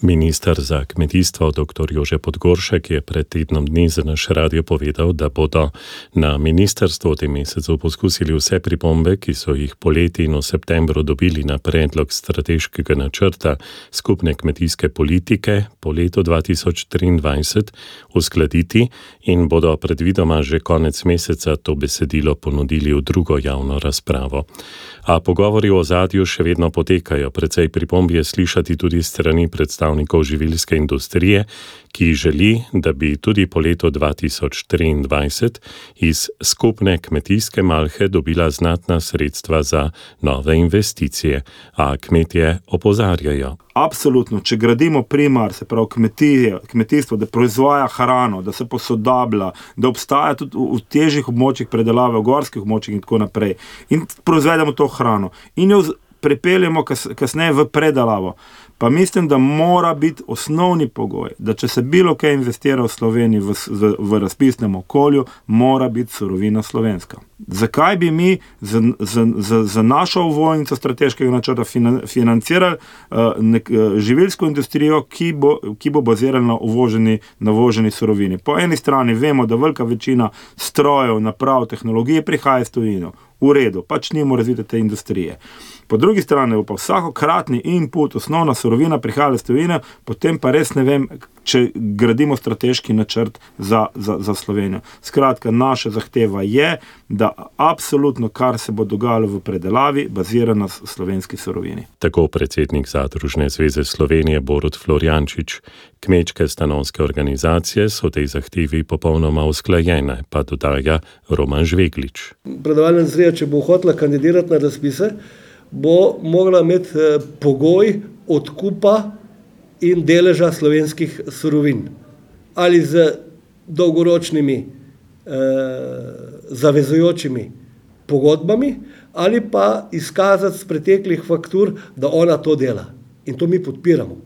Ministr za kmetijstvo dr. Jože Podgoršek je pred tednom dni za naš radio povedal, da bodo na ministrstvu v tem mesecu poskusili vse pripombe, ki so jih poleti in v septembru dobili na predlog strateškega načrta skupne kmetijske politike po letu 2023, uskladiti in bodo predvidoma že konec meseca to besedilo ponudili v drugo javno razpravo. A pogovori o zadju še vedno potekajo, precej pripomb je slišati tudi strani predstavnikov predstavnikov živilske industrije, ki želi, da bi tudi po letu 2023 iz skupne kmetijske malhe dobila znatna sredstva za nove investicije, a kmetje opozarjajo. Absolutno, če gradimo primar, se pravi kmetije, kmetijstvo, da proizvaja hrano, da se posodablja, da obstaja tudi v težjih območjih predelave, v gorskih območjih in tako naprej, in proizvedemo to hrano. In jo pripeljemo kasneje v predelavo pa mislim, da mora biti osnovni pogoj, da če se bilo kaj investira v Sloveniji v, v, v razpisnem okolju, mora biti surovina slovenska. Zakaj bi mi za, za, za, za našo vojnico strateškega načrta financirali uh, nek, uh, živilsko industrijo, ki bo, ki bo bazirala na uvoženi, na uvoženi surovini? Po eni strani vemo, da velika večina strojev, naprav, tehnologije prihaja iz tujino. V redu, pač nimo razvite te industrije. Po drugi strani pa vsakokratni input, osnovna surovina prihaja iz tujine, potem pa res ne vem, če gradimo strateški načrt za, za, za Slovenijo. Skratka, naša zahteva je, da absolutno, kar se bo dogajalo v predelavi, bazira na slovenski surovini. Tako predsednik Zadružne zveze Slovenije Borod Florjančič. Kmečke stanovske organizacije so tej zahtevi popolnoma usklajene, pa dodaja Roman Žveglič. Predavalna zrija, če bo hotela kandidirati na razpise, bo mogla imeti eh, pogoj odkupa in deleža slovenskih surovin. Ali z dolgoročnimi eh, zavezujočimi pogodbami, ali pa izkazati z preteklih faktur, da ona to dela. In to mi podpiramo,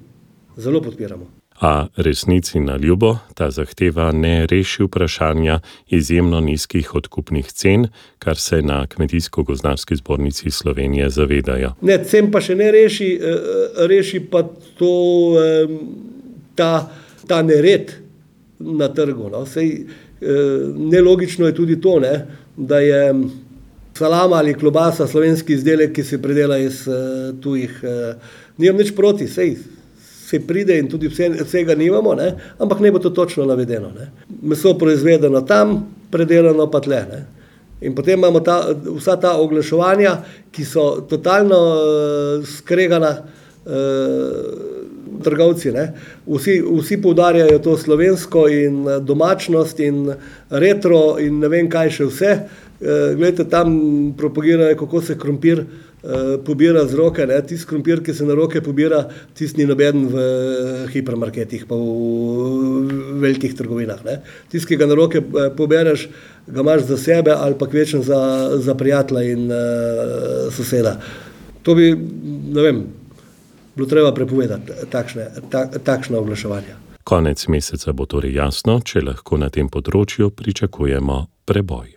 zelo podpiramo. A resnici na ljubo ta zahteva ne reši vprašanja izjemno nizkih odkupnih cen, kar se na Kmetijsko-gozdarski zbornici Slovenije zavedajo. Ne, cen pa še ne reši, eh, reši pa to, ta, ta nered na trgu. No. Sej, eh, nelogično je tudi to, ne, da je salama ali klobasa slovenski izdelek, ki se predela iz eh, tujih. Nimam nič proti, sej se pride in tudi vse, vsega nimamo, ne? ampak ne bo to točno navedeno. Ne? Meso proizvedeno tam, predelano pa tle. Ne? In potem imamo ta, vsa ta oglaševanja, ki so totalno uh, skregana. Uh, Trgovci, vsi, vsi poudarjajo to slovensko in domačnost in retro in ne vem kaj še vse. E, Glede tam propagirajo, kako se krompir Eh, pobira z roke, tisti krompir, ki se na roke pobira, tisti ni noben v eh, hipermarketih, pa v velikih trgovinah. Tisti, ki ga na roke eh, pobereš, ga imaš za sebe ali pa kvečem za, za prijatelja in uh, soseda. To bi, ne vem, bilo treba prepovedati, takšne, ta, takšne oglaševanja. Konec meseca bo torej jasno, če lahko na tem področju pričakujemo preboj.